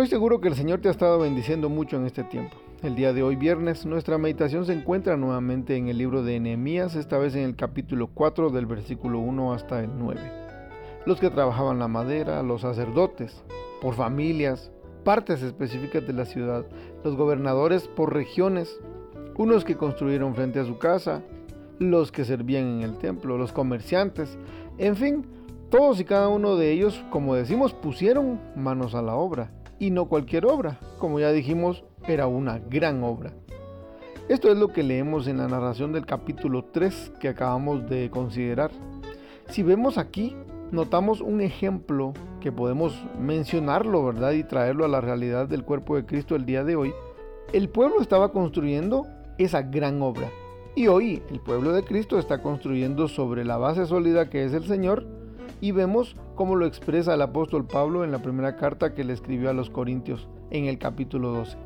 Estoy seguro que el Señor te ha estado bendiciendo mucho en este tiempo. El día de hoy, viernes, nuestra meditación se encuentra nuevamente en el libro de Nehemías, esta vez en el capítulo 4 del versículo 1 hasta el 9. Los que trabajaban la madera, los sacerdotes, por familias, partes específicas de la ciudad, los gobernadores por regiones, unos que construyeron frente a su casa, los que servían en el templo, los comerciantes, en fin, todos y cada uno de ellos, como decimos, pusieron manos a la obra y no cualquier obra. Como ya dijimos, era una gran obra. Esto es lo que leemos en la narración del capítulo 3 que acabamos de considerar. Si vemos aquí, notamos un ejemplo que podemos mencionarlo, ¿verdad? Y traerlo a la realidad del cuerpo de Cristo el día de hoy. El pueblo estaba construyendo esa gran obra. Y hoy el pueblo de Cristo está construyendo sobre la base sólida que es el Señor y vemos cómo lo expresa el apóstol Pablo en la primera carta que le escribió a los Corintios en el capítulo 12.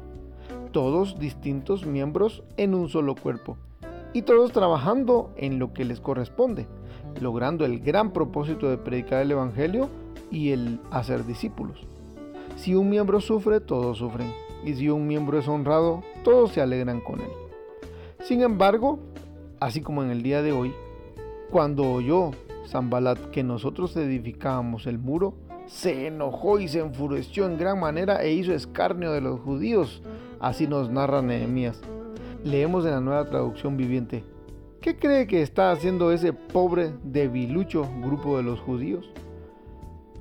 Todos distintos miembros en un solo cuerpo y todos trabajando en lo que les corresponde, logrando el gran propósito de predicar el Evangelio y el hacer discípulos. Si un miembro sufre, todos sufren, y si un miembro es honrado, todos se alegran con él. Sin embargo, así como en el día de hoy, cuando oyó Zambalat que nosotros edificábamos el muro, se enojó y se enfureció en gran manera e hizo escarnio de los judíos. Así nos narra Nehemías. Leemos en la nueva traducción viviente. ¿Qué cree que está haciendo ese pobre, debilucho grupo de los judíos?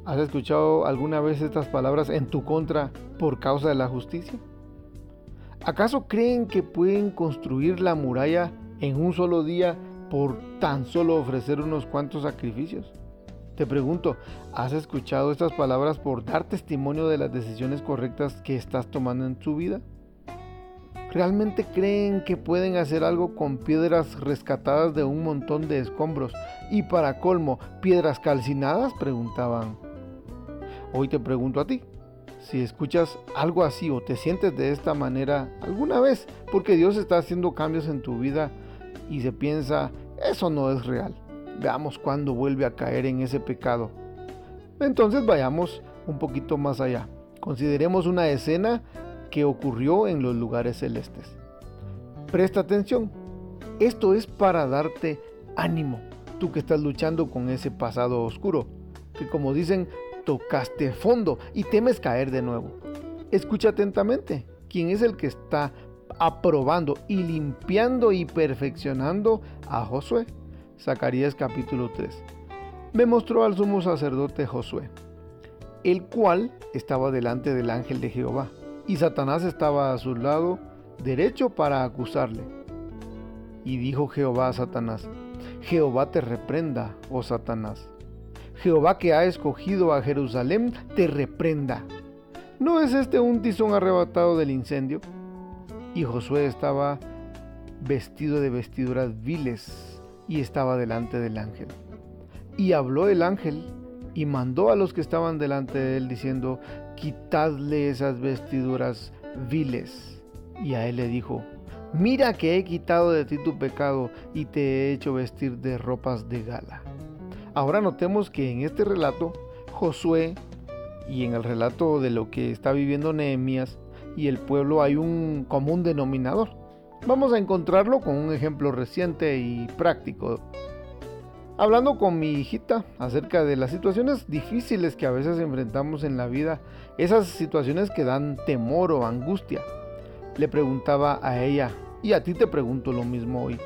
¿Has escuchado alguna vez estas palabras en tu contra por causa de la justicia? ¿Acaso creen que pueden construir la muralla en un solo día por tan solo ofrecer unos cuantos sacrificios? Te pregunto, ¿has escuchado estas palabras por dar testimonio de las decisiones correctas que estás tomando en tu vida? ¿Realmente creen que pueden hacer algo con piedras rescatadas de un montón de escombros y para colmo, piedras calcinadas? Preguntaban. Hoy te pregunto a ti, si escuchas algo así o te sientes de esta manera alguna vez, porque Dios está haciendo cambios en tu vida y se piensa, eso no es real. Veamos cuándo vuelve a caer en ese pecado. Entonces vayamos un poquito más allá. Consideremos una escena que ocurrió en los lugares celestes. Presta atención. Esto es para darte ánimo, tú que estás luchando con ese pasado oscuro, que como dicen, tocaste fondo y temes caer de nuevo. Escucha atentamente. ¿Quién es el que está aprobando y limpiando y perfeccionando a Josué. Zacarías capítulo 3. Me mostró al sumo sacerdote Josué, el cual estaba delante del ángel de Jehová, y Satanás estaba a su lado derecho para acusarle. Y dijo Jehová a Satanás, Jehová te reprenda, oh Satanás. Jehová que ha escogido a Jerusalén, te reprenda. ¿No es este un tizón arrebatado del incendio? Y Josué estaba vestido de vestiduras viles y estaba delante del ángel. Y habló el ángel y mandó a los que estaban delante de él diciendo, quitadle esas vestiduras viles. Y a él le dijo, mira que he quitado de ti tu pecado y te he hecho vestir de ropas de gala. Ahora notemos que en este relato, Josué y en el relato de lo que está viviendo Nehemías, y el pueblo hay un común denominador. Vamos a encontrarlo con un ejemplo reciente y práctico. Hablando con mi hijita acerca de las situaciones difíciles que a veces enfrentamos en la vida, esas situaciones que dan temor o angustia, le preguntaba a ella, y a ti te pregunto lo mismo hoy,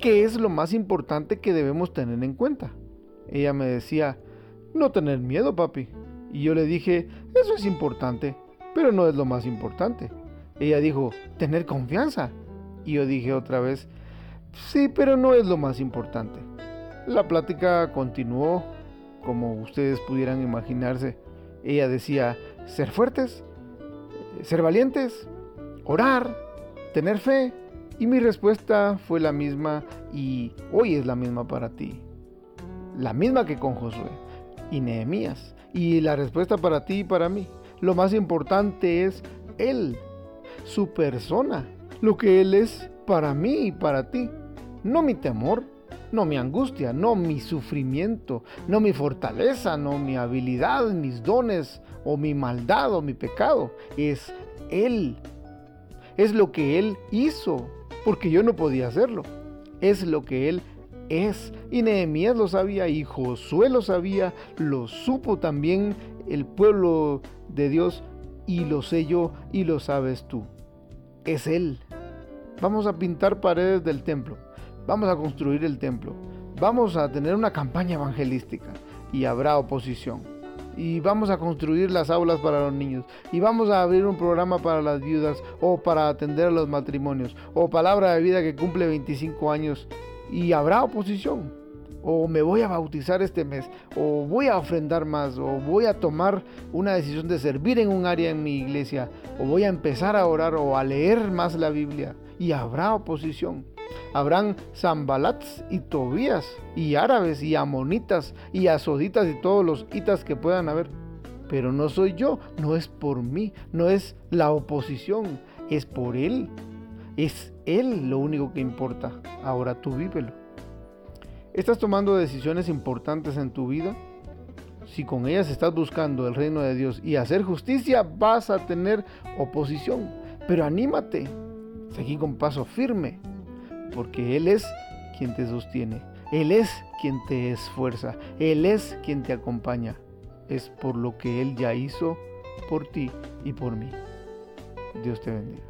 ¿qué es lo más importante que debemos tener en cuenta? Ella me decía, no tener miedo, papi. Y yo le dije, eso es importante, pero no es lo más importante. Ella dijo, tener confianza. Y yo dije otra vez, Sí, pero no es lo más importante. La plática continuó, como ustedes pudieran imaginarse. Ella decía, ser fuertes, ser valientes, orar, tener fe. Y mi respuesta fue la misma y hoy es la misma para ti. La misma que con Josué y Nehemías. Y la respuesta para ti y para mí. Lo más importante es Él, su persona, lo que Él es para mí y para ti. No mi temor, no mi angustia, no mi sufrimiento, no mi fortaleza, no mi habilidad, mis dones o mi maldad o mi pecado. Es Él. Es lo que Él hizo, porque yo no podía hacerlo. Es lo que Él es. Y Nehemías lo sabía y Josué lo sabía, lo supo también el pueblo de Dios y lo sé yo y lo sabes tú. Es Él. Vamos a pintar paredes del templo. Vamos a construir el templo. Vamos a tener una campaña evangelística y habrá oposición. Y vamos a construir las aulas para los niños. Y vamos a abrir un programa para las viudas o para atender a los matrimonios. O palabra de vida que cumple 25 años. Y habrá oposición. O me voy a bautizar este mes. O voy a ofrendar más. O voy a tomar una decisión de servir en un área en mi iglesia. O voy a empezar a orar o a leer más la Biblia. Y habrá oposición. Habrán Zambalats y Tobías y árabes y amonitas y asoditas y todos los itas que puedan haber. Pero no soy yo, no es por mí, no es la oposición, es por Él. Es Él lo único que importa. Ahora tú vívelo. ¿Estás tomando decisiones importantes en tu vida? Si con ellas estás buscando el reino de Dios y hacer justicia, vas a tener oposición. Pero anímate, seguí con paso firme porque Él es quien te sostiene, Él es quien te esfuerza, Él es quien te acompaña. Es por lo que Él ya hizo por ti y por mí. Dios te bendiga.